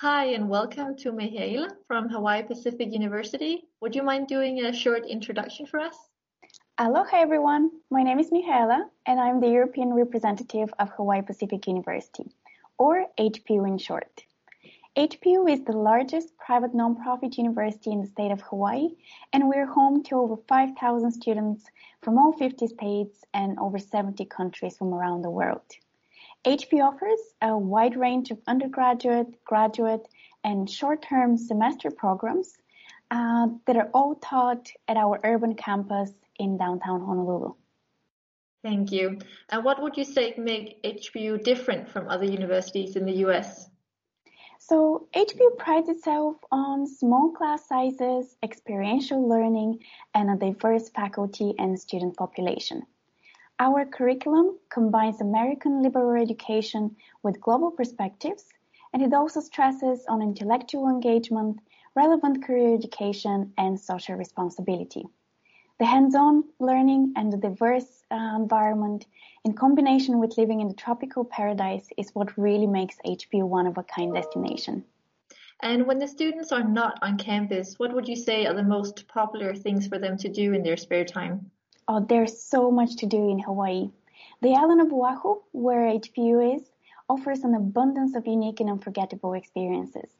Hi, and welcome to Mihaela from Hawaii Pacific University. Would you mind doing a short introduction for us? Aloha, everyone. My name is Mihaela, and I'm the European representative of Hawaii Pacific University, or HPU in short. HPU is the largest private nonprofit university in the state of Hawaii, and we're home to over 5,000 students from all 50 states and over 70 countries from around the world. HP offers a wide range of undergraduate, graduate, and short-term semester programs uh, that are all taught at our urban campus in downtown Honolulu. Thank you. And what would you say make HPU different from other universities in the US? So HPU prides itself on small class sizes, experiential learning, and a diverse faculty and student population. Our curriculum combines American liberal education with global perspectives, and it also stresses on intellectual engagement, relevant career education, and social responsibility. The hands-on learning and the diverse uh, environment in combination with living in the tropical paradise is what really makes HPU one of a kind destination. And when the students are not on campus, what would you say are the most popular things for them to do in their spare time? Oh, there's so much to do in Hawaii. The island of Oahu, where HPU is, offers an abundance of unique and unforgettable experiences.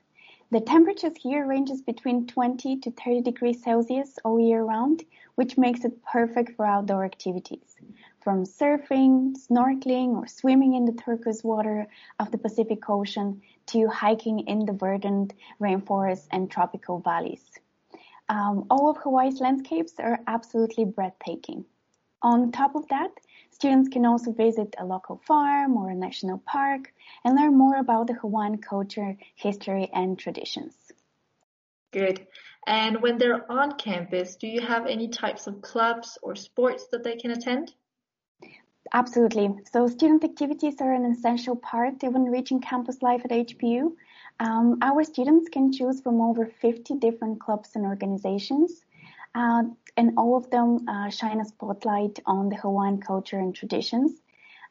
The temperatures here ranges between 20 to 30 degrees Celsius all year round, which makes it perfect for outdoor activities. From surfing, snorkeling, or swimming in the turquoise water of the Pacific Ocean to hiking in the verdant rainforests and tropical valleys. Um, all of Hawaii's landscapes are absolutely breathtaking. On top of that, students can also visit a local farm or a national park and learn more about the Hawaiian culture, history, and traditions. Good. And when they're on campus, do you have any types of clubs or sports that they can attend? Absolutely. So student activities are an essential part of enriching campus life at HPU. Um, our students can choose from over 50 different clubs and organizations, uh, and all of them uh, shine a spotlight on the Hawaiian culture and traditions.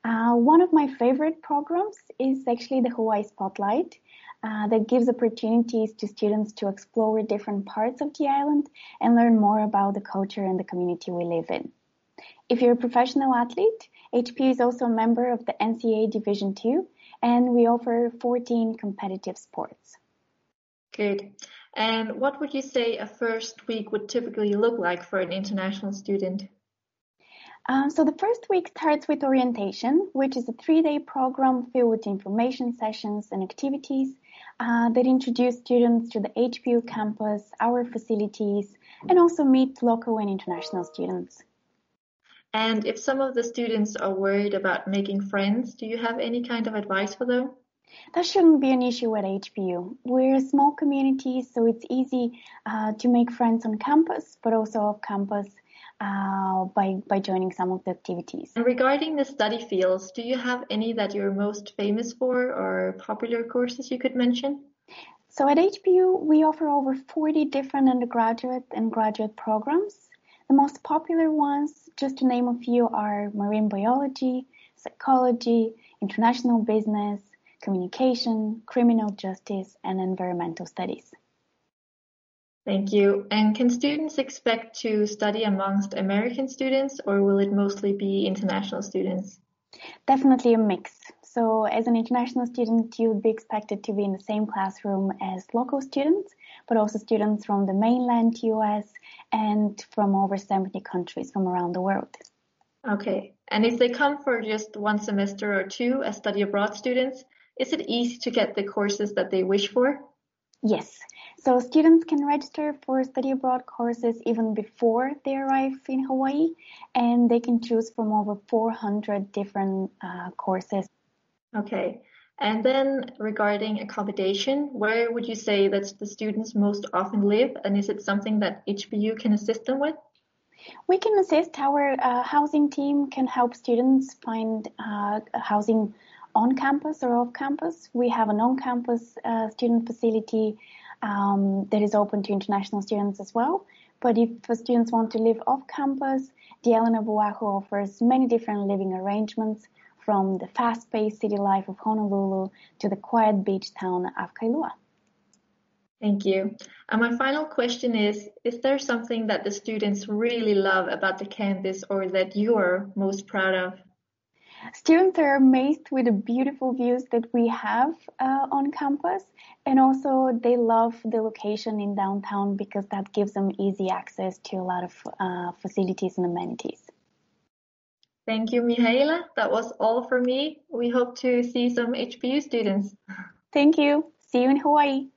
Uh, one of my favorite programs is actually the Hawaii Spotlight. Uh, that gives opportunities to students to explore different parts of the island and learn more about the culture and the community we live in. If you're a professional athlete, HP is also a member of the NCAA Division II and we offer 14 competitive sports. Good. And what would you say a first week would typically look like for an international student? Um, so the first week starts with orientation, which is a three-day program filled with information sessions and activities uh, that introduce students to the HPU campus, our facilities, and also meet local and international students. And if some of the students are worried about making friends, do you have any kind of advice for them? That shouldn't be an issue at HPU. We're a small community, so it's easy uh, to make friends on campus, but also off campus uh, by, by joining some of the activities. And regarding the study fields, do you have any that you're most famous for or popular courses you could mention? So at HPU, we offer over 40 different undergraduate and graduate programs. The most popular ones, just to name a few, are marine biology, psychology, international business, communication, criminal justice, and environmental studies. Thank you. And can students expect to study amongst American students or will it mostly be international students? Definitely a mix. So as an international student, you would be expected to be in the same classroom as local students, but also students from the mainland US and from over 70 countries from around the world. Okay. And if they come for just one semester or two as study abroad students, is it easy to get the courses that they wish for? Yes. So students can register for study abroad courses even before they arrive in Hawaii, and they can choose from over 400 different uh, courses. Okay. And then regarding accommodation, where would you say that the students most often live, and is it something that HPU can assist them with? We can assist. Our uh, housing team can help students find uh, housing on campus or off campus. We have an on campus uh, student facility um, that is open to international students as well. But if the students want to live off campus, the of Oahu offers many different living arrangements from the fast-paced city life of Honolulu to the quiet beach town of Kailua. Thank you. And my final question is, is there something that the students really love about the campus or that you are most proud of? Students are amazed with the beautiful views that we have uh, on campus and also they love the location in downtown because that gives them easy access to a lot of uh, facilities and amenities. Thank you, Mihaela. That was all for me. We hope to see some HPU students. Thank you. See you in Hawaii.